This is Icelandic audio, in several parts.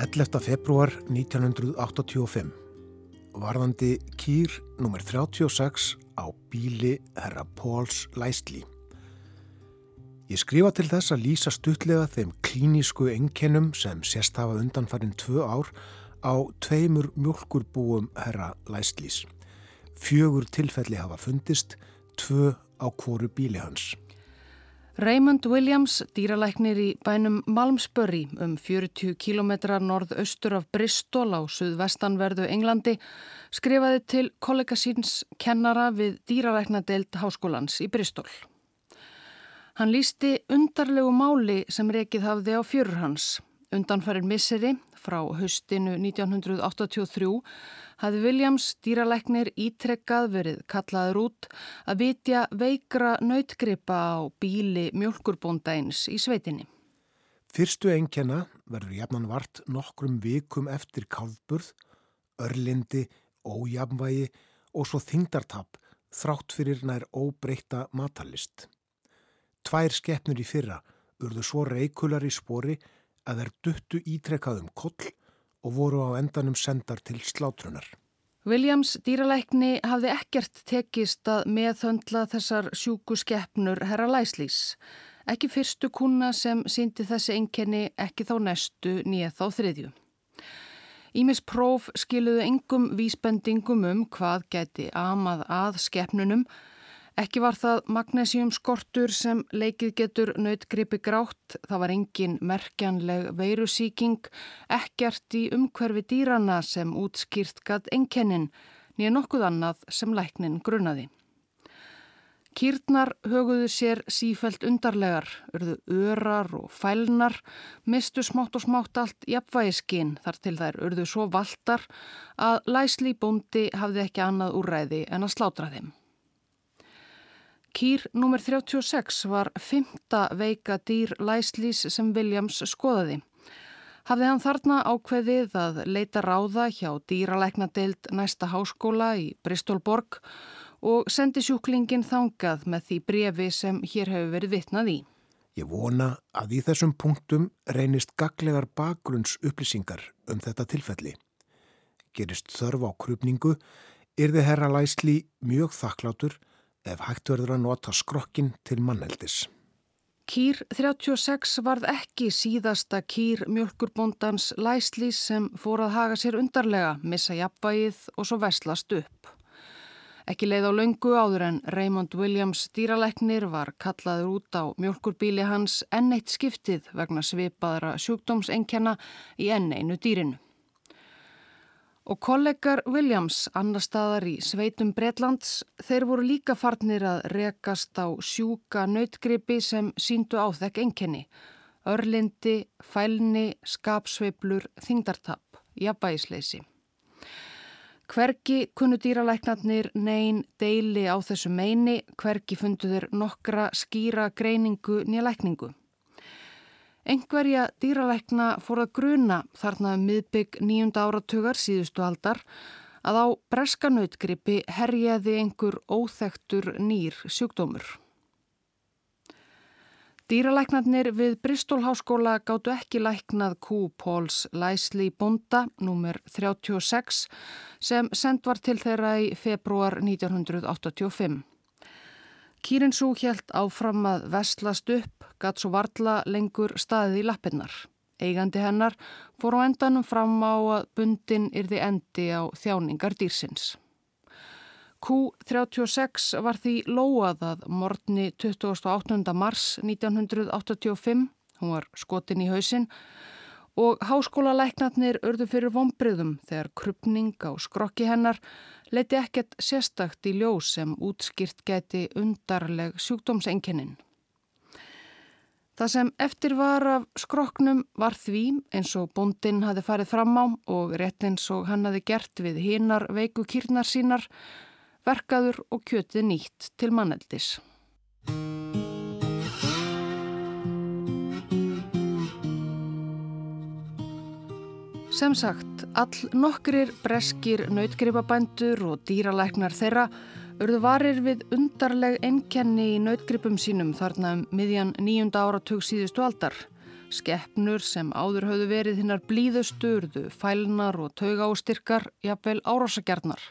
11. februar 1985 varðandi kýr nr. 36 á bíli herra Póls Læsli. Ég skrifa til þess að lýsa stuttlega þeim klínísku enkennum sem sérst hafa undanfarinn tvö ár á tveimur mjölkurbúum herra Læslís. Fjögur tilfelli hafa fundist, tvö á kóru bíli hans. Raymond Williams, dýralæknir í bænum Malmsbury um 40 km norðaustur af Bristol á suðvestanverðu Englandi skrifaði til kollega síns kennara við dýralæknadeild háskólans í Bristol. Hann lísti undarlegu máli sem rekið hafði á fjörur hans. Undanfærin misseri frá höstinu 1983 hafði Williams dýralæknir ítrekkað verið kallaður út að vitja veikra nautgripa á bíli mjölkurbóndæins í sveitinni. Fyrstu einkjana verður jafnan vart nokkrum vikum eftir kálfburð, örlindi, ójafnvægi og svo þingdartapp þrátt fyrir nær óbreyta matalist. Tvær skeppnur í fyrra urðu svo reikular í spori að þeir duttu ítrekkað um koll og voru á endanum sendar til slátrunar. Williams dýralækni hafði ekkert tekist að meðhöndla þessar sjúku skeppnur herra Læslís. Ekki fyrstu kuna sem síndi þessi enkenni ekki þá næstu nýð þá þriðju. Ímis próf skiluðu engum vísbendingum um hvað geti amað að skeppnunum Ekki var það magnésium skortur sem leikið getur nautgripi grátt, það var engin merkjanleg veirusíking, ekkert í umhverfi dýrana sem útskýrt gatt enkennin, nýja nokkuð annað sem læknin grunaði. Kýrnar höguðu sér sífælt undarlegar, urðu örar og fælnar, mistu smátt og smátt allt jafnvægiskinn þar til þær urðu svo valtar að læsli bóndi hafði ekki annað úræði en að slátra þeim. Kýr nr. 36 var fymta veika dýr læslís sem Williams skoðaði. Hafði hann þarna ákveðið að leita ráða hjá dýralæknadeild næsta háskóla í Bristolborg og sendi sjúklingin þangað með því brefi sem hér hefur verið vitnað í. Ég vona að í þessum punktum reynist gaglegar bakgrunns upplýsingar um þetta tilfelli. Gerist þörf á krupningu, er þið herra læsli mjög þakklátur ef hægt verður að nota skrokkin til manneldis. Kýr 36 varð ekki síðasta kýr mjölkurbóndans læslís sem fór að haga sér undarlega, missa jafnvægið og svo veslast upp. Ekki leið á laungu áður en Raymond Williams dýraleknir var kallaður út á mjölkurbíli hans enn eitt skiptið vegna svipaðra sjúkdómsengjana í enn einu dýrinu. Og kollegar Williams, annar staðar í Sveitum Bretlands, þeir voru líka farnir að rekast á sjúka nautgripi sem síndu á þekk enkenni. Örlindi, fælni, skapsveiblur, þingdartapp, jafnbæisleysi. Hverki kunnu dýralæknarnir neyn deili á þessu meini, hverki fundu þeir nokkra skýra greiningu nýja lækningu. Engverja dýralækna fór að gruna þarna um miðbygg nýjunda áratugar síðustu aldar að á breskanauðgripi herjaði einhver óþektur nýr sjúkdómur. Dýralæknarnir við Bristolháskóla gáttu ekki læknað Q. Pauls Læsli Bonda, nr. 36, sem send var til þeirra í februar 1985. Kýrin svo hjælt áfram að vestlast upp, gatt svo varla lengur staðið í lappinnar. Eigandi hennar fór á endanum fram á að bundin yrði endi á þjáningar dýrsins. Q36 var því lóað að morgni 28. mars 1985, hún var skotin í hausin, og háskólalæknatnir örðu fyrir vonbriðum þegar krupning á skrokki hennar leiti ekkert sérstakt í ljós sem útskýrt geti undarleg sjúkdómsenginnin. Það sem eftir var af skroknum var því eins og bondin hafi farið fram á og rétt eins og hann hafi gert við hinnar veiku kýrnar sínar, verkaður og kjötið nýtt til manneldis. Sem sagt, all nokkrir breskir nautgripabændur og dýralæknar þeirra urðu varir við undarleg enkenni í nautgripum sínum þarna um miðjan nýjunda áratug síðustu aldar. Skeppnur sem áður höfðu verið hinnar blíðusturðu, fælnar og tauga ástirkar, jafnvel árásagjarnar.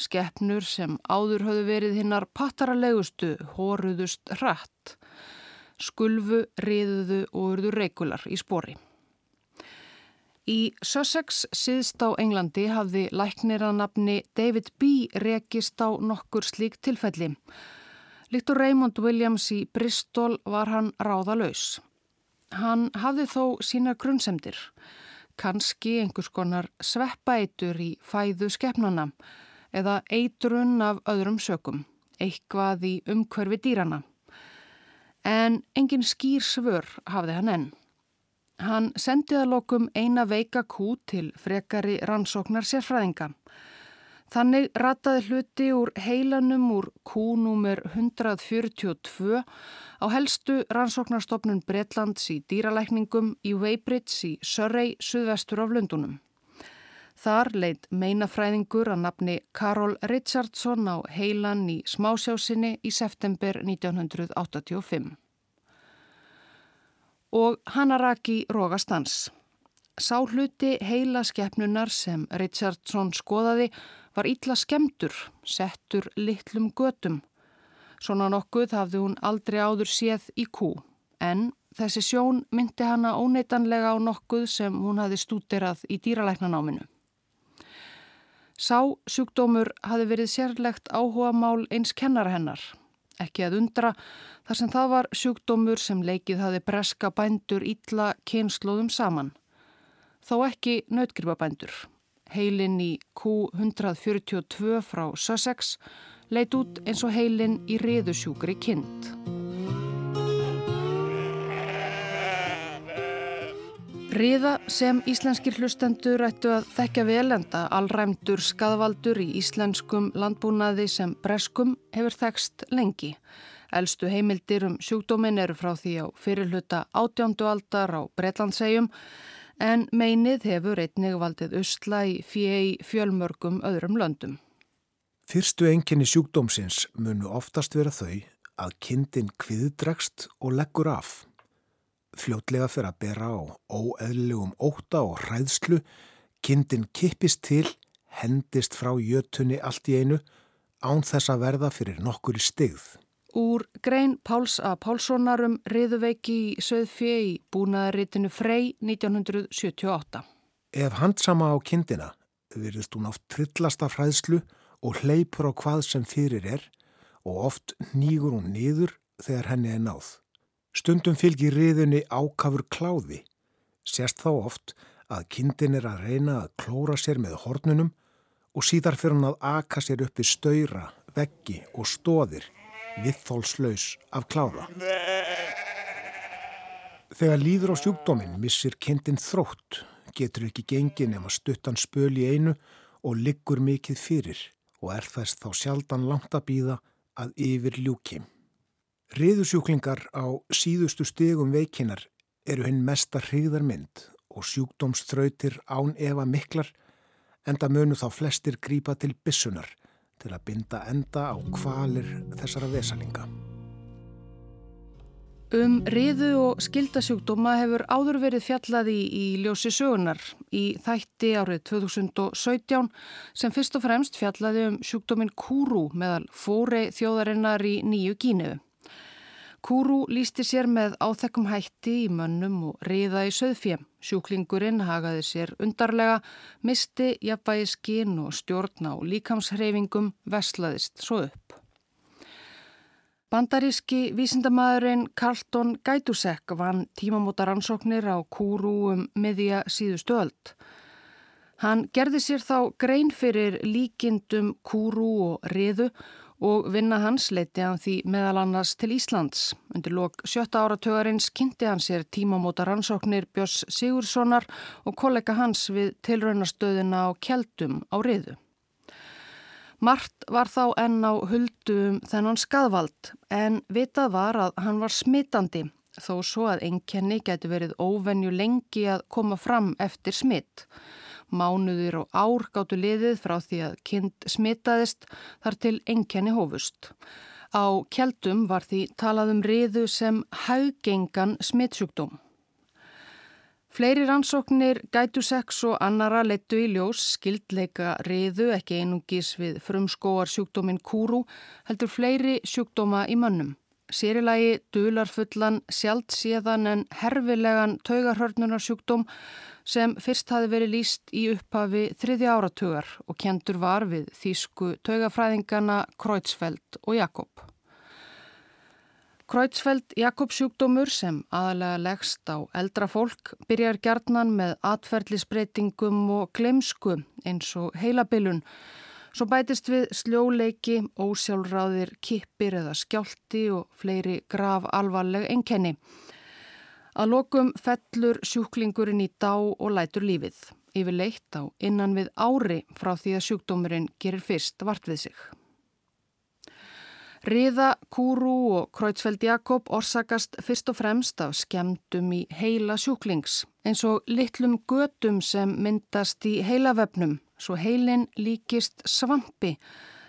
Skeppnur sem áður höfðu verið hinnar pattaralegustu, hóruðust hratt. Skulfu, riðuðu og urðu reikular í spori. Í Sussex síðst á Englandi hafði læknir að nafni David B. rekist á nokkur slík tilfelli. Líktur Raymond Williams í Bristol var hann ráðalös. Hann hafði þó sína grunnsemdir, kannski einhvers konar sveppætur í fæðu skefnana eða eiturun af öðrum sökum, eitthvað í umhverfi dýrana. En engin skýr svör hafði hann enn. Hann sendið að lokum eina veika kú til frekari rannsóknar sérfræðinga. Þannig rataði hluti úr heilanum úr kúnúmer 142 á helstu rannsóknarstofnun Bretlands í dýralækningum í Weybridge í Surrey, suðvestur af Lundunum. Þar leitt meinafræðingur að nafni Karol Richardson á heilan í smásjásinni í september 1985. Og Hanaraki Rógastans. Sá hluti heila skeppnunar sem Richardson skoðaði var ítla skemdur, settur litlum götum. Svona nokkuð hafði hún aldrei áður séð í kú, en þessi sjón myndi hana óneitanlega á nokkuð sem hún hafði stúderað í dýralæknanáminu. Sá sjúkdómur hafði verið sérlegt áhuga mál eins kennara hennar, ekki að undra þar sem það var sjúkdómur sem leikið hafði breska bændur ítla kynnslóðum saman. Þó ekki nautgripabændur. Heilin í Q142 frá Sussex leit út eins og heilin í riðusjúkri kind. Riða sem íslenskir hlustendur ættu að þekka velenda allræmdur skadvaldur í íslenskum landbúnaði sem breskum hefur þekst lengi. Elstu heimildir um sjúkdómin eru frá því á fyrirluta átjándu aldar á Breitlandsegjum en meinið hefur einnig valdið usla í fjei fjölmörgum öðrum löndum. Fyrstu enginni sjúkdómsins munu oftast vera þau að kindin kviðdregst og leggur af. Fljótlega fyrir að bera á óeðlegum óta og hræðslu, kindin kippist til, hendist frá jötunni allt í einu, án þess að verða fyrir nokkur stigð. Úr grein Páls A. Pálssonarum riðuveiki í Söðfjö í búnaðaritinu Frey 1978. Ef handsama á kindina virðist hún oft trillast af hræðslu og hleypur á hvað sem fyrir er og oft nýgur hún niður þegar henni er náð. Stundum fylgir riðunni ákafur kláði. Sérst þá oft að kindin er að reyna að klóra sér með hornunum og síðar fyrir hann að aka sér upp við stöyra, veggi og stóðir viðþólslaus af kláða. Þegar líður á sjúkdóminn missir kindin þrótt, getur ekki gengin ef að stuttan spöl í einu og liggur mikið fyrir og er þess þá sjaldan langt að býða að yfir ljúki. Riðusjúklingar á síðustu stegum veikinar eru hinn mesta hriðarmynd og sjúkdómströytir án efa miklar en það munu þá flestir grípa til bissunar til að binda enda á kvalir þessara vesalinga. Um riðu og skildasjúkdóma hefur áður verið fjallaði í, í ljósi sögunar í þætti árið 2017 sem fyrst og fremst fjallaði um sjúkdómin kúrú meðal fóri þjóðarinnar í nýju kínu. Kúrú lísti sér með áþekkum hætti í mönnum og riða í söðfjem. Sjúklingurinn hagaði sér undarlega, misti jafnvægi skinn og stjórn á líkamshreyfingum veslaðist svo upp. Bandaríski vísindamæðurinn Carlton Gaitusek vann tímamóta rannsóknir á kúrú um miðja síðustu öld. Hann gerði sér þá grein fyrir líkindum kúrú og riðu og vinna hans leiti hann því meðal annars til Íslands. Undir lok sjötta áratögarins kynnti hann sér tímamóta rannsóknir Björns Sigurssonar og kollega hans við tilraunastöðina á Kjeldum á riðu. Mart var þá enn á huldum þennan skadvald en vitað var að hann var smittandi þó svo að einkenni geti verið óvenju lengi að koma fram eftir smitt. Mánuður og ár gáttu liðið frá því að kind smitaðist þar til enkenni hófust. Á kjeldum var því talað um riðu sem haugengan smittsjúkdóm. Fleiri rannsóknir, gætusex og annara leittu í ljós skildleika riðu ekki einungis við frumskóar sjúkdóminn kúru heldur fleiri sjúkdóma í mönnum. Sérilagi dularfullan, sjálfséðan en herfilegan taugarhörnunarsjúkdóm sem fyrst hafi verið líst í upphafi þriðja áratugar og kentur var við þýsku taugafræðingana Kreutzfeldt og Jakob. Kreutzfeldt-Jakob sjúkdómur sem aðalega leggst á eldra fólk byrjar gjarnan með atferðlisbreytingum og glemsku eins og heilabilun. Svo bætist við sljóleiki, ósjálfráðir, kippir eða skjálti og fleiri grav alvarleg enkenni. Að lokum fellur sjúklingurinn í dá og lætur lífið. Yfir leitt á innan við ári frá því að sjúkdómurinn gerir fyrst vart við sig. Riða, Kúru og Kreutzfeldt Jakob orsakast fyrst og fremst af skemdum í heila sjúklings, eins og litlum götum sem myndast í heilavefnum, svo heilin líkist svampi,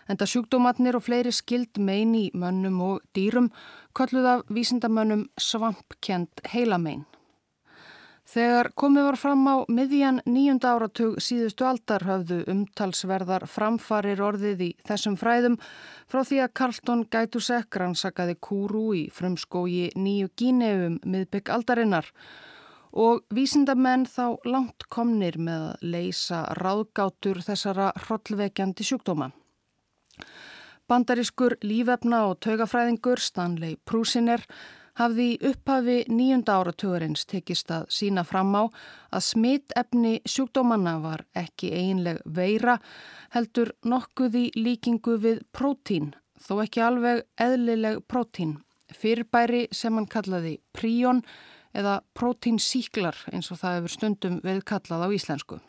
en það sjúkdómatnir og fleiri skild mein í mönnum og dýrum kolluð af vísindamönnum svampkjent heilamein. Þegar komið var fram á miðjan nýjunda áratug síðustu aldar höfðu umtalsverðar framfarir orðið í þessum fræðum frá því að Carlton Gaitusek rannsakaði kúru í frumskógi nýju gínefum miðbygg aldarinnar og vísindamenn þá langt komnir með að leysa ráðgátur þessara hrollvekjandi sjúkdóma. Bandarískur lífefna og taugafræðingur Stanley Prusiner hafði í upphafi nýjunda áratugurins tekist að sína fram á að smittefni sjúkdómanna var ekki einleg veira heldur nokkuð í líkingu við prótín, þó ekki alveg eðlileg prótín, fyrirbæri sem hann kallaði príón eða prótínsíklar eins og það hefur stundum við kallað á íslensku.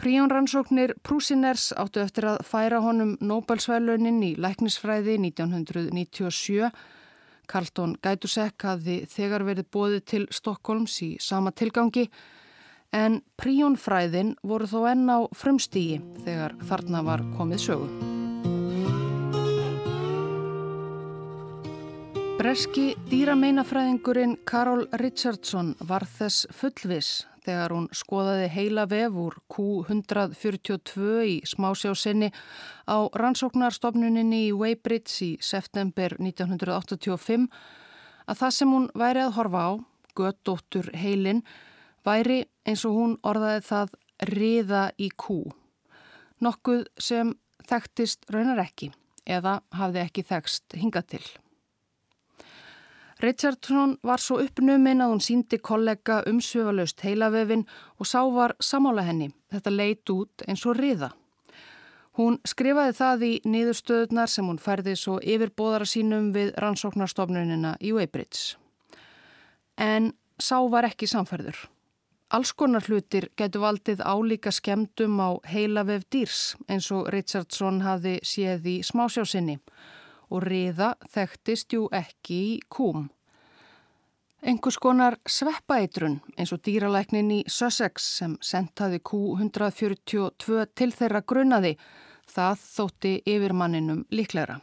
Príónrannsóknir Prúsiners áttu eftir að færa honum Nobelsvælunin í læknisfræði 1997 Carlton Gætusek hafði þegar verið bóðið til Stokkólms í sama tilgangi en príónfræðin voru þó enn á frumstígi þegar þarna var komið sögu. Breski dýrameinafræðingurinn Karol Richardson var þess fullvis þegar hún skoðaði heila vef úr Q142 í smásjásinni á rannsóknarstofnuninni í Weybridge í september 1985 að það sem hún væri að horfa á, göddóttur heilin, væri eins og hún orðaði það riða í kú. Nokkuð sem þekktist raunar ekki eða hafði ekki þekkst hinga til. Richardson var svo uppnuminn að hún síndi kollega umsvöfalaust heilavefin og sá var samála henni. Þetta leit út eins og riða. Hún skrifaði það í niðurstöðunar sem hún færði svo yfirbóðara sínum við rannsóknarstofnunina í Weybridge. En sá var ekki samferður. Alls konar hlutir getur valdið álíka skemdum á heilavef dýrs eins og Richardson hafi séð í smásjásinni og riða þekktist jú ekki í kúm. Engus konar sveppætrun eins og dýralæknin í Sussex sem sentaði Q142 til þeirra grunnaði, það þótti yfirmanninum líklegra.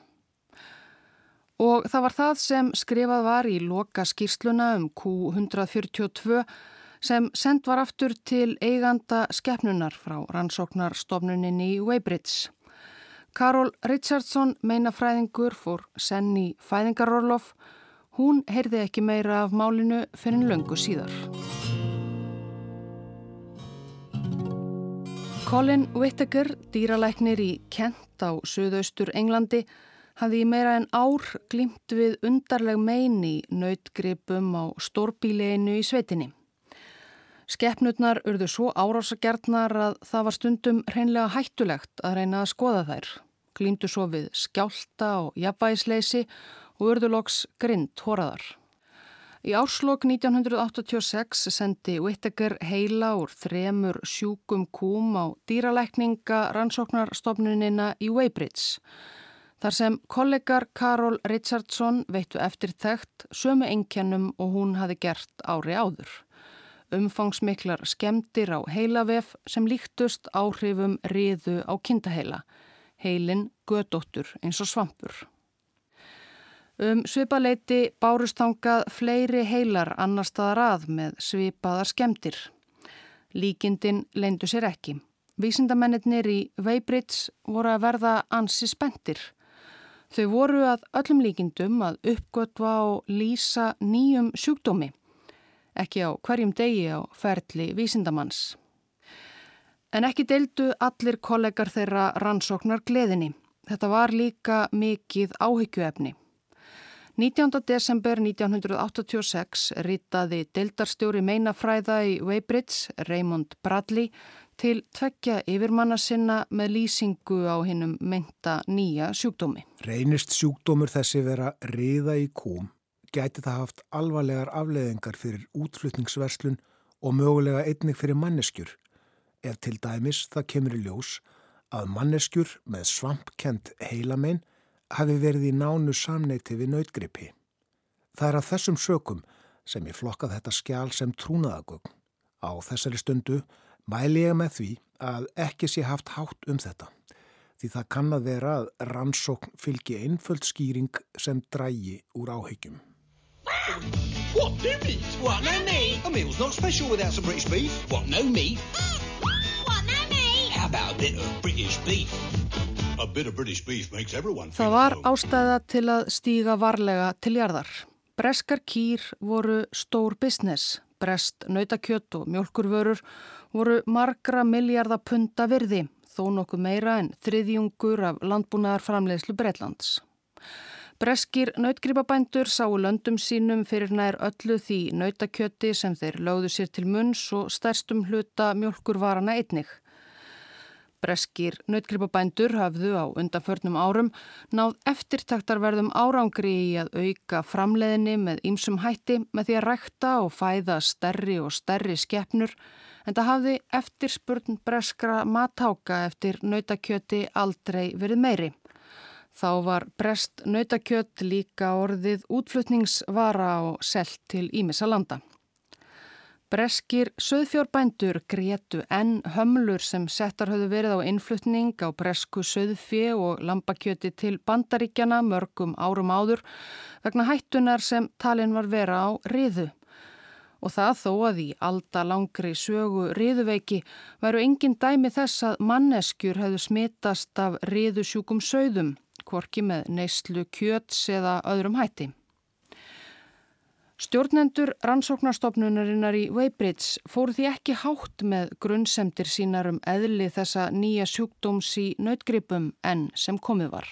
Og það var það sem skrifað var í loka skýrsluna um Q142 sem send var aftur til eiganda skeppnunar frá rannsóknarstofnuninni í Weybridge. Karol Richardson, meinafræðingur, fór senn í fæðingarorlof. Hún heyrði ekki meira af málinu fyrir löngu síðar. Colin Whittaker, dýralæknir í Kent á söðaustur Englandi, hafði í meira en ár glimt við undarleg mein í nautgripum á stórbíleinu í sveitinni. Skeppnutnar urðu svo árásagjarnar að það var stundum hreinlega hættulegt að reyna að skoða þær glýmdu svo við skjálta og jafnvægisleysi og urðuloks grind hóraðar. Í árslokk 1986 sendi Whittaker heila úr þremur sjúkum kúm á dýralækninga rannsóknarstofnunina í Weybridge. Þar sem kollegar Karol Richardson veittu eftir þekkt sömu engjannum og hún hafi gert ári áður. Umfangsmiklar skemdir á heilavef sem líktust áhrifum riðu á kindaheila heilin gödóttur eins og svampur. Um svipaleiti bárustangað fleiri heilar annar staðar að með svipaðar skemdir. Líkindin leindu sér ekki. Vísindamennir í Weybridge voru að verða ansi spendir. Þau voru að öllum líkindum að uppgötva og lýsa nýjum sjúkdómi, ekki á hverjum degi á ferli vísindamanns. En ekki deildu allir kollegar þeirra rannsóknar gleðinni. Þetta var líka mikið áhyggjuefni. 19. desember 1986 ritaði deildarstjóri meinafræða í Weybridge, Raymond Bradley, til tveggja yfirmanna sinna með lýsingu á hinnum meinta nýja sjúkdómi. Reynist sjúkdómur þessi vera riða í kúm, gæti það haft alvarlegar afleðingar fyrir útflutningsverslun og mögulega einnig fyrir manneskjur, ef til dæmis það kemur í ljós að manneskjur með svampkent heilamein hafi verið í nánu samneiti við nautgrippi. Það er að þessum sökum sem ég flokkað þetta skjál sem trúnaðagögn. Á þessari stundu mæli ég með því að ekki sé haft hátt um þetta. Því það kann að vera að rannsókn fylgi einföld skýring sem drægi úr áhyggjum. What, no meat? What, no meat? A meal's not special without some British beef. What, no meat? What, no meat? How about a bit of British beef? Það var ástæða til að stíga varlega til jarðar. Breskar kýr voru stór business. Brest, nautakjött og mjölkurvörur voru margra miljardapunda virði, þó nokkuð meira en þriðjungur af landbúnaðarframleiðslu Breitlands. Breskir nautgripabændur sáu löndum sínum fyrir nær öllu því nautakjötti sem þeir lögðu sér til munns og stærstum hluta mjölkurvarana einnig. Breskir nautgripabændur hafðu á undanförnum árum náð eftirtaktarverðum árangri í að auka framleiðinni með ýmsum hætti með því að rækta og fæða stærri og stærri skeppnur en það hafði eftirspurn breskra matáka eftir nautakjöti aldrei verið meiri. Þá var brest nautakjött líka orðið útflutningsvara og selt til Ímissa landa. Breskir söðfjórbændur grétu enn hömlur sem settar höfðu verið á innflutning á bresku söðfjö og lambakjöti til bandaríkjana mörgum árum áður vegna hættunar sem talin var vera á riðu. Og það þó að í alda langri sögu riðuveiki væru engin dæmi þess að manneskjur hefðu smitast af riðusjúkum söðum, hvorki með neyslu kjöts eða öðrum hætti. Stjórnendur rannsóknarstofnunarinnar í Weybridge fóru því ekki hátt með grunnsemdir sínar um eðli þessa nýja sjúkdóms í nautgripum enn sem komið var.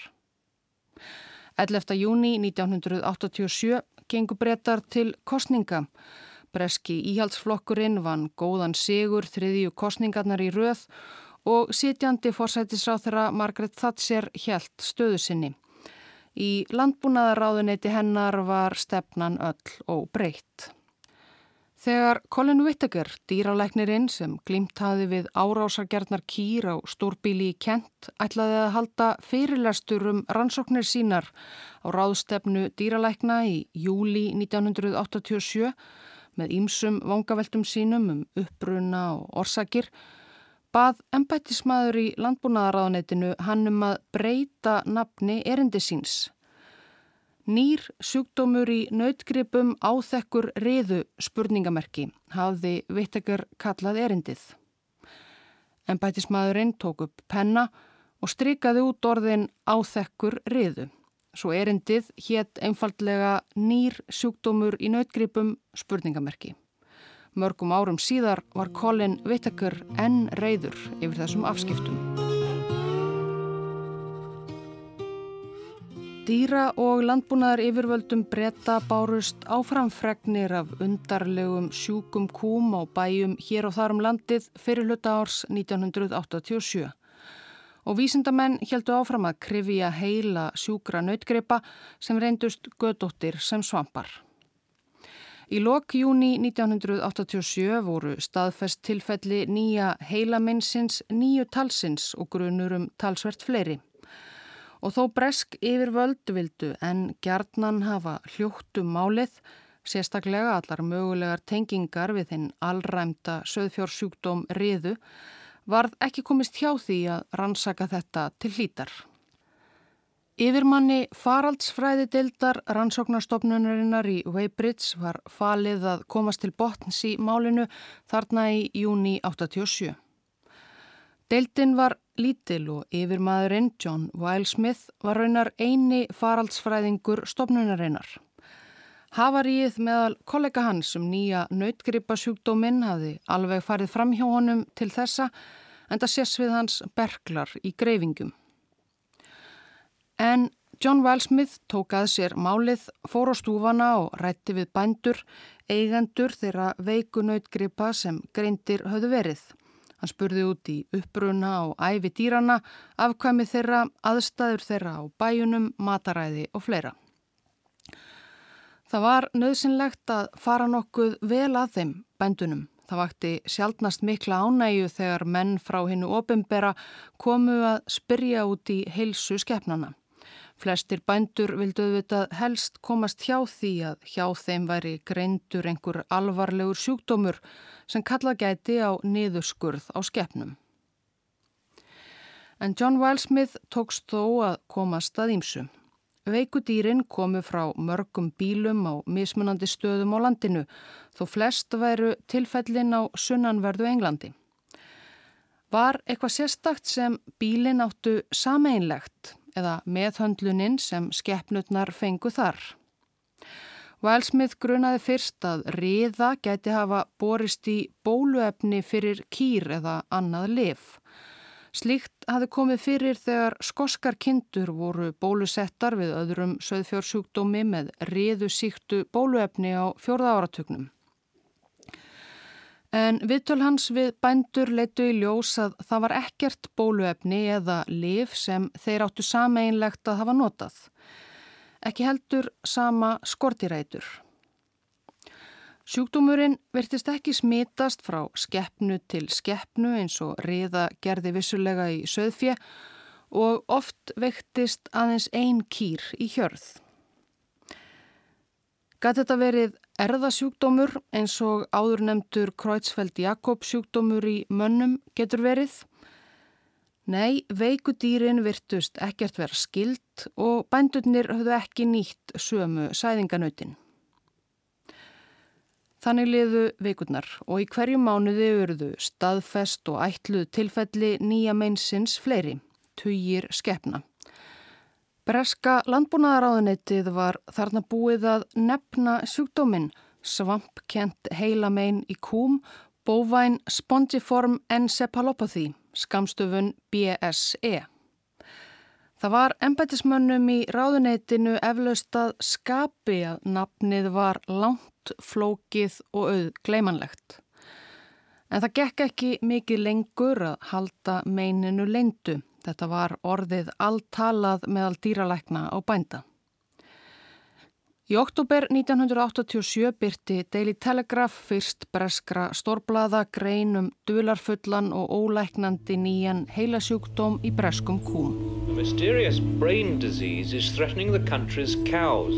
11. júni 1987 gengur breytar til kostninga. Breski íhaldsflokkurinn vann góðan sigur þriðju kostningarnar í röð og sitjandi fórsætisráþara Margaret Thatcher helt stöðu sinni. Í landbúnaðaráðuneyti hennar var stefnan öll og breytt. Þegar Colin Whittaker, dýralæknirinn sem glimt hafi við árásargerðnar kýr á stórbíli í Kent, ætlaði að halda fyrirlestur um rannsóknir sínar á ráðstefnu dýralækna í júli 1987 með ýmsum vangaveltum sínum um uppbruna og orsakir, bað embættismadur í landbúnaðaráðanetinu hann um að breyta nafni erindi síns. Nýr sjúkdómur í nautgripum áþekkur riðu spurningamerki hafði vittekar kallað erindið. Embættismadurinn tók upp penna og strykaði út orðin áþekkur riðu. Svo erindið hétt einfallega nýr sjúkdómur í nautgripum spurningamerki. Mörgum árum síðar var Colin Whittaker enn reyður yfir þessum afskiptum. Dýra og landbúnaðar yfirvöldum breyta bárust áframfregnir af undarlegum sjúkum kúm á bæjum hér og þar um landið fyrir hluta árs 1987. Og vísindamenn heldu áfram að krifja heila sjúkra nautgreipa sem reyndust gödóttir sem svampar. Í lok júni 1987 voru staðfest tilfelli nýja heilamennsins nýju talsins og grunur um talsvert fleiri. Og þó bresk yfir völdu vildu en gjarnan hafa hljóttum málið, sérstaklega allar mögulegar tengingar við þinn allræmta söðfjórsjúkdóm riðu, varð ekki komist hjá því að rannsaka þetta til hlítar. Yfirmanni faraldsfræði deildar rannsóknarstofnunarinnar í Weybridge var falið að komast til botns í málinu þarna í júni 87. Deildin var lítil og yfirmaðurinn John Wilesmith var raunar eini faraldsfræðingur stofnunarinnar. Havaríið meðal kollega hans um nýja nautgripasjúkdóminn hafi alveg farið fram hjá honum til þessa en það sés við hans berglar í greifingum. En John Wilesmith tók að sér málið, fór á stúfana og rætti við bændur, eigendur þeirra veikunnautgripa sem greindir höfðu verið. Hann spurði út í uppbruna og æfi dýrana, afkvæmi þeirra, aðstæður þeirra á bæjunum, mataræði og fleira. Það var nöðsynlegt að fara nokkuð vel að þeim bændunum. Það vakti sjálfnast mikla ánægju þegar menn frá hinnu opimbera komu að spyrja út í heilsu skeppnana. Flestir bændur vildu auðvitað helst komast hjá því að hjá þeim væri greindur einhver alvarlegur sjúkdómur sem kalla gæti á niðurskurð á skeppnum. En John Wilesmith tókst þó að komast að ímsu. Veikudýrin komu frá mörgum bílum á mismunandi stöðum á landinu þó flest væru tilfellin á sunnanverðu Englandi. Var eitthvað sérstakt sem bílin áttu sameinlegt eða meðhöndlunin sem skeppnutnar fengu þar. Wilesmith grunaði fyrst að riða gæti hafa borist í bóluefni fyrir kýr eða annað lif. Slíkt hafi komið fyrir þegar skoskar kindur voru bólusettar við öðrum söðfjórsjúkdómi með riðu síktu bóluefni á fjórða áratögnum. En viðtöl hans við bændur leitu í ljós að það var ekkert bóluefni eða liv sem þeir áttu sameinlegt að hafa notað. Ekki heldur sama skortirætur. Sjúkdómurinn virtist ekki smitast frá skeppnu til skeppnu eins og riða gerði vissulega í söðfje og oft vektist aðeins ein kýr í hjörð. Gat þetta verið Erðasjúkdómur eins og áður nefndur Kreutzfeldt Jakob sjúkdómur í mönnum getur verið? Nei, veikudýrin virtust ekkert vera skild og bændurnir höfðu ekki nýtt sömu sæðinganautin. Þannig liðu veikudnar og í hverju mánuði verðu staðfest og ætluð tilfelli nýja meinsins fleiri, tugir skeppna. Breska landbúnaðaráðunetið var þarna búið að nefna sjúkdóminn svampkent heilamein í kúm bóvæn spongiform encephalopathy, skamstöfun BSE. Það var embætismönnum í ráðuneytinu eflaust að skapi að nafnið var langt, flókið og auð gleimanlegt. En það gekk ekki mikið lengur að halda meininu leindu. Þetta var orðið alltalað meðal dýralækna á bænda. Í oktober 1987 byrti Daily Telegraph fyrst breskra stórblaða greinum dularfullan og ólæknandi nýjan heilasjúkdóm í breskum kúm. A mysterious brain disease is threatening the country's cows.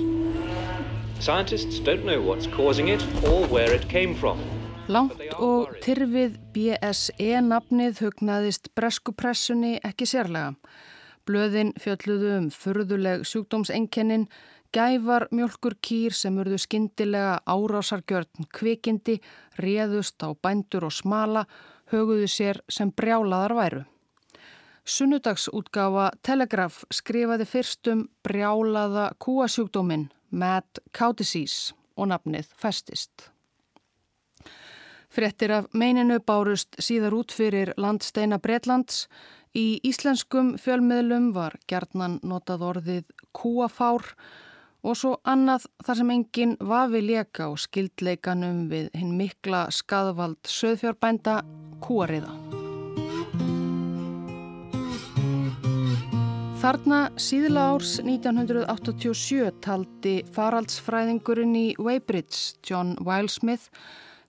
Scientists don't know what's causing it or where it came from. Langt og tyrfið BSE nafnið hugnaðist breskupressunni ekki sérlega. Blöðin fjölluðu um furðuleg sjúkdómsenkennin, gævar mjölkur kýr sem urðu skindilega árásargjörn kvikindi, réðust á bændur og smala, höguðu sér sem brjálaðar væru. Sunnudagsútgáfa Telegraf skrifaði fyrstum brjálaða kúasjúkdóminn Mad Cow Disease og nafnið festist. Frettir af meininu bárust síðar út fyrir landsteina Breitlands. Í íslenskum fjölmiðlum var gerðnan notað orðið kúafár og svo annað þar sem enginn vafi leka og skildleikanum við hinn mikla skadvald söðfjárbænda kúariða. Þarna síðla árs 1987 taldi faraldsfræðingurinn í Weybridge, John Wilesmith,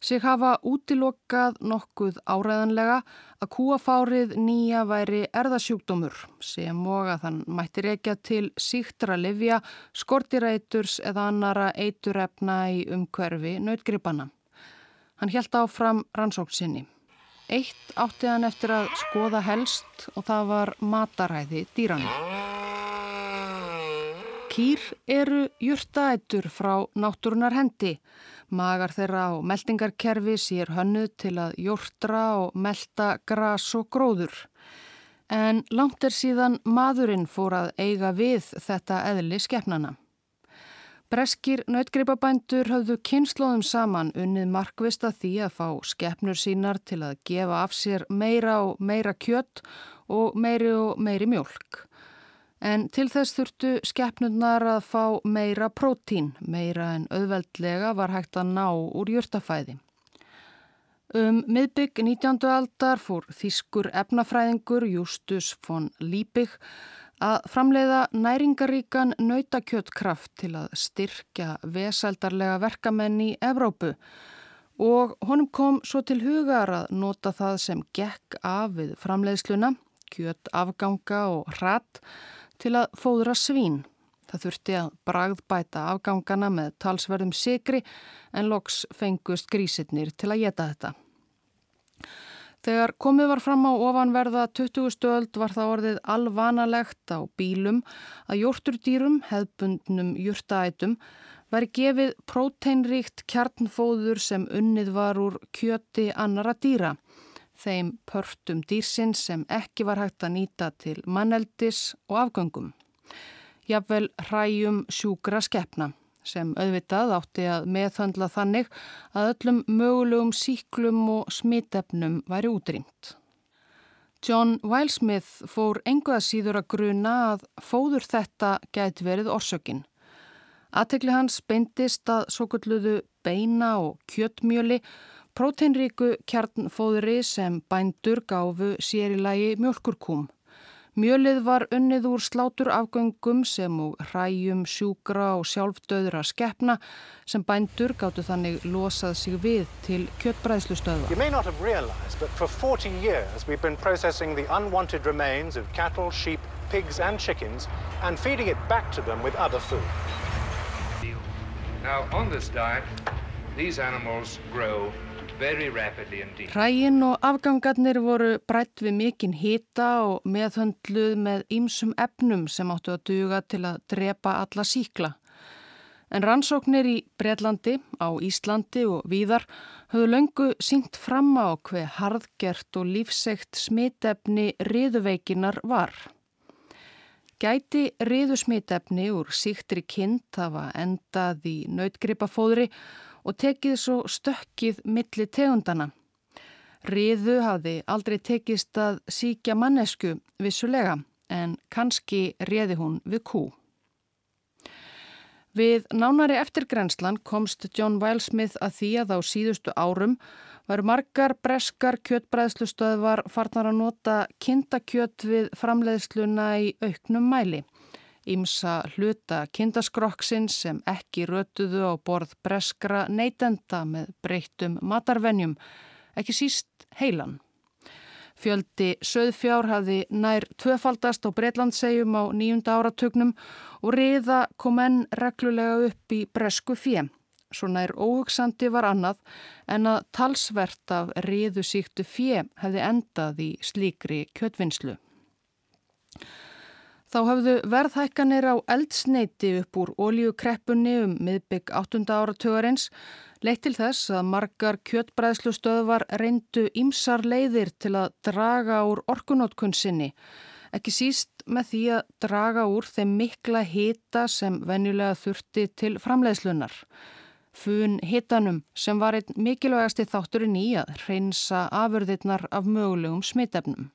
sig hafa útilokað nokkuð áræðanlega að kúafárið nýja væri erðasjúkdómur sem og að þann mætti reykja til síktra livja, skortiræturs eða annara eiturefna í umhverfi nautgripana. Hann helt áfram rannsóksinni. Eitt átti hann eftir að skoða helst og það var mataræði dýrana. Kýr eru jurtaætur frá náttúrunar hendi. Magar þeirra á meldingarkerfi sér hönnuð til að jórtra og melda gras og gróður. En langt er síðan maðurinn fór að eiga við þetta eðli skefnana. Breskir nautgripabændur höfðu kynnslóðum saman unnið markvista því að fá skefnur sínar til að gefa af sér meira og meira kjött og meiri og meiri mjölk. En til þess þurftu skeppnurnar að fá meira prótín, meira en auðveldlega var hægt að ná úr jörtafæði. Um miðbygg 19. aldar fór þýskur efnafræðingur Justus von Liebig að framleiða næringaríkan nautakjöttkraft til að styrkja veseldarlega verkamenn í Evrópu og honum kom svo til hugar að nota það sem gekk af við framleiðsluna, kjött afganga og hratt til að fóðra svín. Það þurfti að bragðbæta afgangana með talsverðum sigri en loks fengust grísitnir til að geta þetta. Þegar komið var fram á ofanverða 20. stöld var það orðið alvanalegt á bílum að jórturdýrum, hefbundnum júrtaætum, væri gefið próteinríkt kjarnfóður sem unnið var úr kjöti annara dýra þeim pörtum dýrsins sem ekki var hægt að nýta til manneldis og afgöngum. Jafnvel hræjum sjúkra skeppna sem auðvitað átti að meðhandla þannig að öllum mögulegum síklum og smitefnum væri útrýmt. John Wilesmith fór enguða síður að gruna að fóður þetta gæti verið orsökin. Aðtekli hans beindist að svo kalluðu beina og kjötmjöli Próteinríku kjarnfóðri sem bændur gáfu sér í lagi mjölkurkúm. Mjölið var unnið úr slátur afgöngum sem úr hræjum, sjúkra og sjálfdöðra skeppna sem bændur gáttu þannig losað sig við til kjöttbræðslustöða. You may not have realized but for 40 years we've been processing the unwanted remains of cattle, sheep, pigs and chickens and feeding it back to them with other food. Now on this diet these animals grow Hrægin og afgangarnir voru brætt við mikinn hýta og meðhöndluð með ýmsum efnum sem áttu að duga til að drepa alla síkla. En rannsóknir í Breitlandi, á Íslandi og víðar höfðu löngu syngt fram á hver harðgert og lífsegt smitefni riðuveikinar var. Gæti riðusmitefni úr síktri kind hafa endað í nautgripafóðri og tekið svo stökkið milli tegundana. Riðu hafði aldrei tekist að síkja mannesku vissulega en kannski reði hún við kú. Við nánari eftirgrenslan komst John Wilesmith að því að á síðustu árum varu margar breskar kjötbræðslustöðvar farnar að nota kindakjött við framleiðsluna í auknum mæli. Ímsa hluta kindaskrokksinn sem ekki rötuðu á borð breskra neytenda með breyttum matarvenjum, ekki síst heilan. Fjöldi söðfjár hafði nær tvöfaldast á Breitlandsegjum á nýjunda áratugnum og riða kom enn reglulega upp í bresku fjö. Svo nær óhugsandi var annað en að talsvert af riðu síktu fjö hefði endað í slíkri kjötvinnslu. Þá hafðu verðhækkanir á eldsneiti upp úr ólíukreppunni um miðbygg 8. áratögarins leitt til þess að margar kjötbræðslustöðvar reyndu ímsar leiðir til að draga úr orkunótkunnsynni, ekki síst með því að draga úr þeim mikla hita sem venjulega þurfti til framleiðslunar. Fun hitanum sem var einn mikilvægasti þátturinn í að reynsa afurðirnar af mögulegum smitefnum.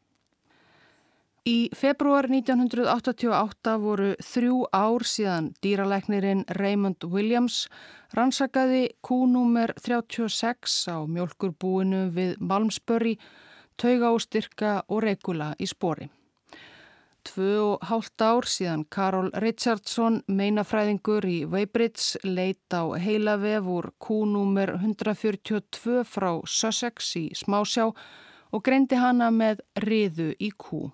Í februar 1988 voru þrjú ár síðan dýralæknirinn Raymond Williams rannsakaði kúnúmer 36 á mjölkurbúinu við Malmsbury, taugástyrka og regula í spori. Tvö og hálft ár síðan Karol Richardson, meinafræðingur í Weybridge, leit á heilavef úr kúnúmer 142 frá Sussex í Smásjá og greindi hana með riðu í kú.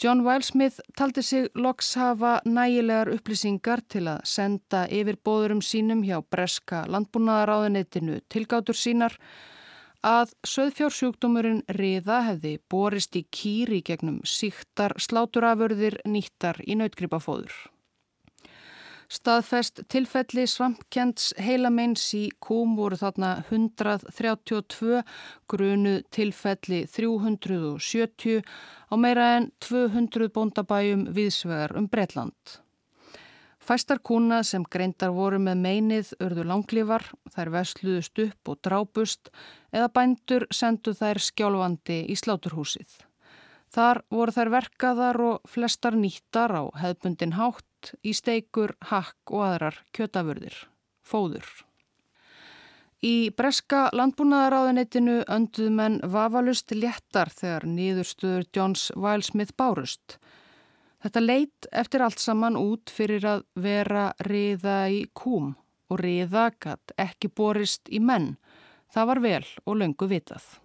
John Wilesmith taldi sig loks hafa nægilegar upplýsingar til að senda yfir bóðurum sínum hjá breska landbúnaðaráðunetinu tilgátur sínar að söðfjársjúkdómurinn riða hefði borist í kýri gegnum síktar sláturaförðir nýttar í nautgripafóður. Staðfest tilfelli svampkjents heilameins í kúm voru þarna 132, grunu tilfelli 370 á meira en 200 bóndabæjum viðsvegar um Breitland. Fæstar kuna sem greindar voru með meinið örðu langlífar, þær vesluðust upp og drápust eða bændur sendu þær skjálfandi í sláturhúsið. Þar voru þær verkaðar og flestar nýttar á hefbundin hátt í steikur, hakk og aðrar kjötafurðir, fóður. Í breska landbúnaðaráðinitinu önduð menn vafalust léttar þegar nýðurstöður Johns Wilesmith bárust. Þetta leit eftir allt saman út fyrir að vera riða í kúm og riða gatt ekki borist í menn. Það var vel og löngu vitað.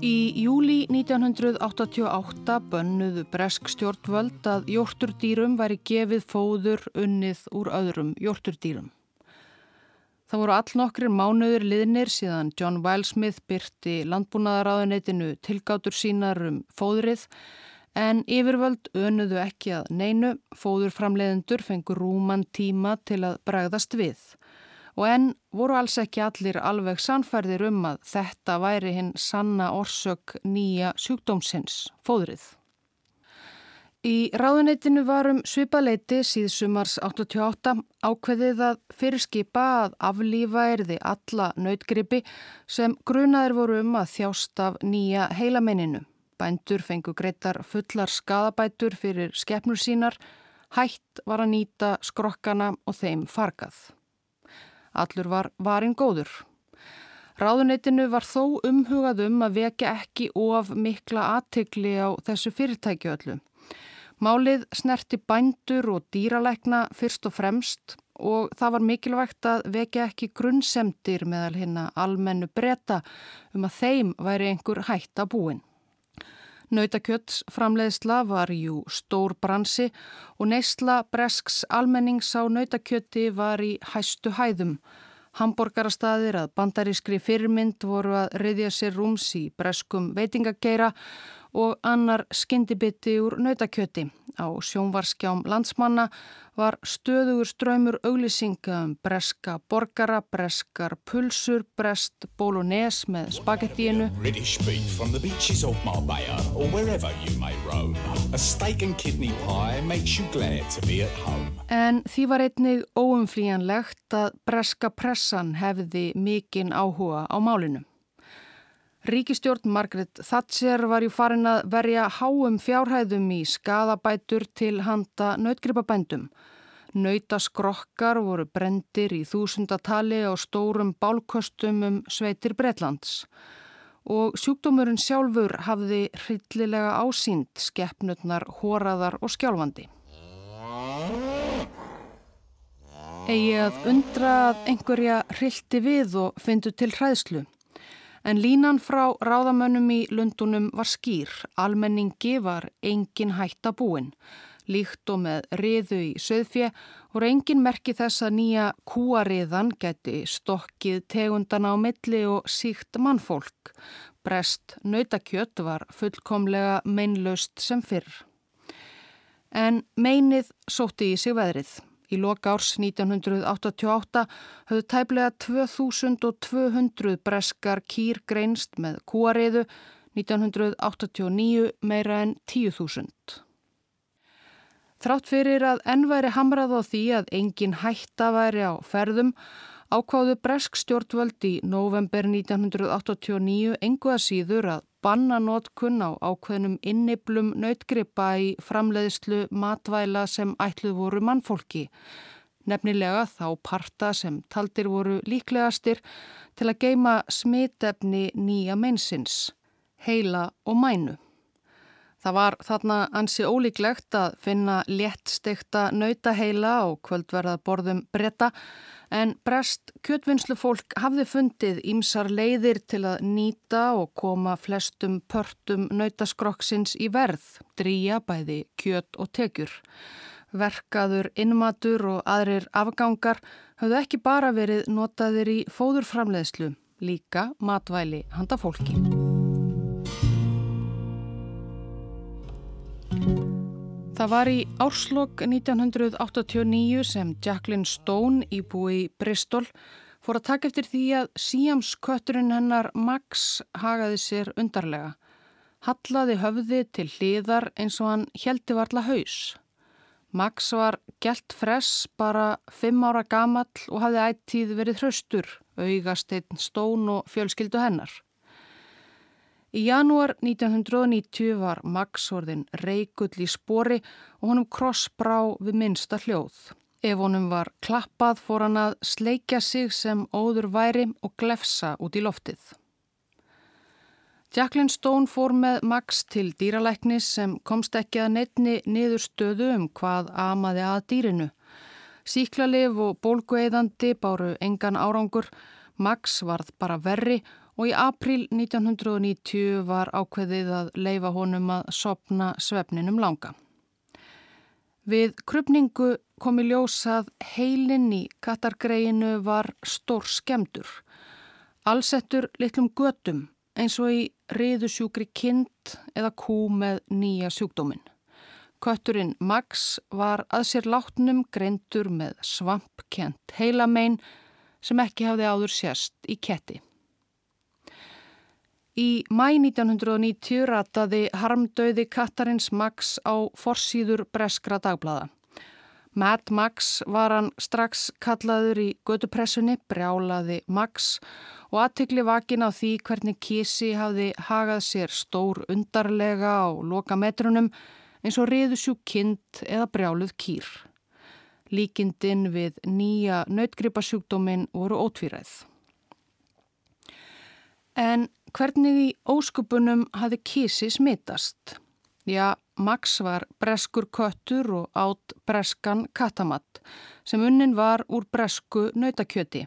Í júli 1988 bönnuðu bresk stjórnvöld að jórturdýrum væri gefið fóður unnið úr öðrum jórturdýrum. Það voru all nokkrir mánuður liðnir síðan John Wilesmith byrti landbúnaðaráðuneytinu tilgátur sínar um fóðrið en yfirvöld önuðu ekki að neinu, fóðurframleðendur fengur rúman tíma til að bregðast við og enn voru alls ekki allir alveg sannferðir um að þetta væri hinn sanna orsök nýja sjúkdómsins, fóðrið. Í ráðuneytinu varum svipaleiti síðsumars 88 ákveðið að fyrirskipa að aflífa erði alla nautgripi sem grunaðir voru um að þjást af nýja heilamenninu. Bændur fengu greitar fullar skadabætur fyrir skefnur sínar, hætt var að nýta skrokkana og þeim fargað. Allur var varinn góður. Ráðuneytinu var þó umhugað um að vekja ekki of mikla aðtikli á þessu fyrirtækju öllum. Málið snerti bændur og dýralækna fyrst og fremst og það var mikilvægt að vekja ekki grunnsemdir meðal hérna almennu breyta um að þeim væri einhver hætt að búin. Nautakjöts framleiðsla var jú stór bransi og neysla bresks almennings á nautakjöti var í hæstu hæðum. Hamborgarastaðir að bandarískri fyrirmynd voru að reyðja sér rúms í breskum veitingageira og annar skyndibiti úr nautakjöti. Á sjónvarskjám landsmanna var stöðugur ströymur auglýsinga um breska borgara, breskar pulsur, brest bólunés með spagettíinu. En því var einnig óumflíjanlegt að breska pressan hefði mikinn áhuga á málinu. Ríkistjórn Margaret Thatcher var í farin að verja háum fjárhæðum í skadabætur til handa nautgripabændum. Nautaskrokkar voru brendir í þúsundatali á stórum bálkostum um sveitir Bretlands og sjúkdómurinn sjálfur hafði hryllilega ásýnd skeppnutnar, hóraðar og skjálfandi. Egi að undra að einhverja hryllti við og fyndu til hræðslu. En línan frá ráðamönnum í Lundunum var skýr, almenningi var engin hætta búin. Líkt og með riðu í söðfje voru engin merki þess að nýja kúariðan geti stokkið tegundana á milli og síkt mannfólk. Brest nautakjött var fullkomlega meinlaust sem fyrr. En meinið sótti í sig veðrið. Í loka árs 1988 höfðu tæplega 2200 breskar kýr greinst með kúariðu, 1989 meira en 10.000. Þrátt fyrir að ennværi hamrað á því að engin hætta væri á ferðum, ákváðu bresk stjórnvöld í november 1989 engu að síður að banna nótkunn á ákveðnum inniblum nautgripa í framleiðslu matvæla sem ætluð voru mannfólki. Nefnilega þá parta sem taldir voru líklegastir til að geima smitefni nýja meinsins, heila og mænu. Það var þarna ansi ólíklegt að finna léttstekta nautaheila og kvöldverðað borðum bretta en brest kjötvinnslufólk hafði fundið ímsar leiðir til að nýta og koma flestum pörtum nautaskrokksins í verð, drýja bæði kjöt og tekjur. Verkaður, innmatur og aðrir afgangar höfðu ekki bara verið notaðir í fóðurframleðslu, líka matvæli handa fólki. Það var í árslokk 1989 sem Jacqueline Stone íbúi Bristol fór að taka eftir því að síamskötturinn hennar Max hagaði sér undarlega. Hallaði höfði til hliðar eins og hann heldi varla haus. Max var gælt fress bara fimm ára gamall og hafði ættíð verið hraustur, augasteinn Stone og fjölskyldu hennar. Í janúar 1990 var Max orðin reikull í spori og honum krossbrá við minsta hljóð. Ef honum var klappað fór hann að sleikja sig sem óður væri og glefsa út í loftið. Jacqueline Stone fór með Max til dýralæknis sem komst ekki að neittni niður stöðu um hvað amaði að dýrinu. Síklarlif og bólgueðandi báru engan árangur, Max varð bara verri og í april 1990 var ákveðið að leifa honum að sopna svefninum langa. Við krupningu kom í ljósað heilin í katargreinu var stór skemdur. Allsettur litlum götum eins og í riðusjúkri kind eða kú með nýja sjúkdóminn. Kötturinn Max var að sér látnum greintur með svampkent heilamein sem ekki hafði áður sérst í ketti. Í mæ 1990 rataði harmdauði Katarins Max á forsýður breskra dagblada. Mad Max var hann strax kallaður í gödupressunni, brjálaði Max og aðtikli vakin á því hvernig Kísi hafði hagað sér stór undarlega á lokametrunum eins og riðusjú kind eða brjáluð kýr. Líkindin við nýja nautgripasjúkdómin voru ótvíræð. En hvernig í óskupunum hafi kísi smitast? Já, Max var breskur köttur og átt breskan katamatt sem unnin var úr bresku nautakjöti.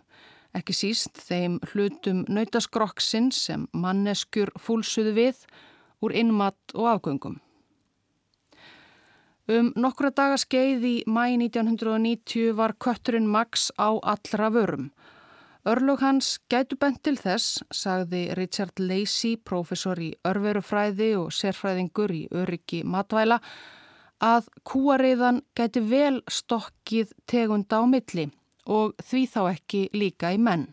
Ekki síst þeim hlutum nautaskrokksinn sem manneskjur fúlsuðu við úr innmatt og afgöngum. Um nokkura daga skeið í mæ 1990 var kötturinn Max á allra vörum Örlug hans gætu bent til þess, sagði Richard Lacey, professor í örverufræði og sérfræðingur í öryggi matvæla, að kúariðan gæti vel stokkið tegunda á milli og því þá ekki líka í menn.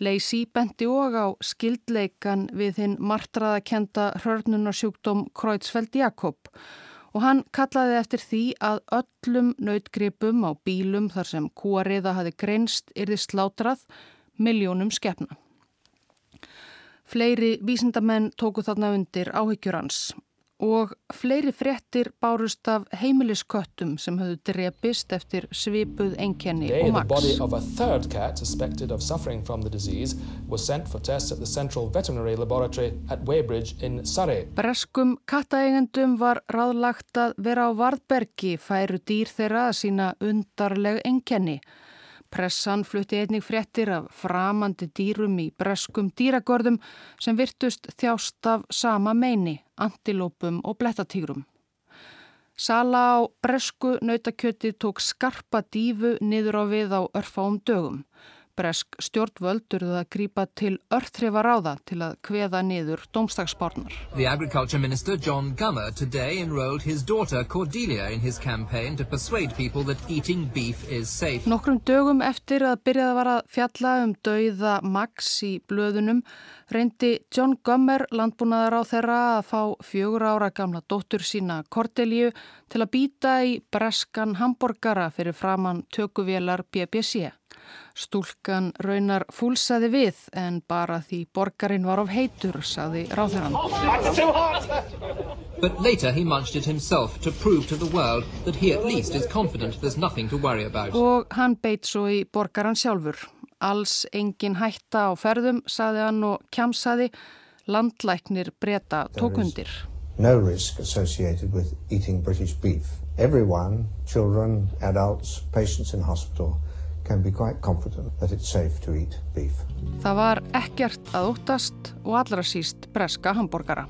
Lacey benti og á skildleikan við hinn martraðakenda hörnunarsjúkdóm Kreutzfeldt Jakob og hann kallaði eftir því að öllum nautgripum á bílum þar sem kúariða hafi greinst yrði slátrað miljónum skefna. Fleiri vísindamenn tóku þarna undir áhyggjur hans og fleiri fréttir bárust af heimilisköttum sem höfðu drepist eftir svipuð enkenni og maks. The body of a third cat suspected of suffering from the disease was sent for tests at the Central Veterinary Laboratory at Weybridge in Surrey. Breskum kattaeigendum var ráðlagt að vera á Varðbergi færu dýr þeirra að sína undarleg enkenni. Pressan flutti einnig fréttir af framandi dýrum í breskum dýragörðum sem virtust þjást af sama meini, antilópum og blettatígrum. Sala á bresku nautakjöti tók skarpa dífu niður á við á örfáum dögum. Bresk stjórnvöld urðu að grípa til örþrifa ráða til að kveða niður domstagsbárnar. The agriculture minister John Gummer today enrolled his daughter Cordelia in his campaign to persuade people that eating beef is safe. Nokkrum dögum eftir að byrjaða var að fjalla um dauða Max í blöðunum reyndi John Gummer landbúnaðar á þeirra að fá fjögur ára gamla dóttur sína Cordelia til að býta í breskan hamburgara fyrir framann tökuvélar BBC. Stúlkan raunar fúlsaði við en bara því borgarinn var of heitur, saði ráðherran. But later he munched it himself to prove to the world that he at least is confident there's nothing to worry about. Og hann beit svo í borgaran sjálfur. Alls engin hætta á ferðum, saði hann og kjamsaði. Landlæknir breyta tókundir. No risk associated with eating British beef. Everyone, children, adults, patients in hospital Það var ekkert að óttast og allra síst breska hambúrgara.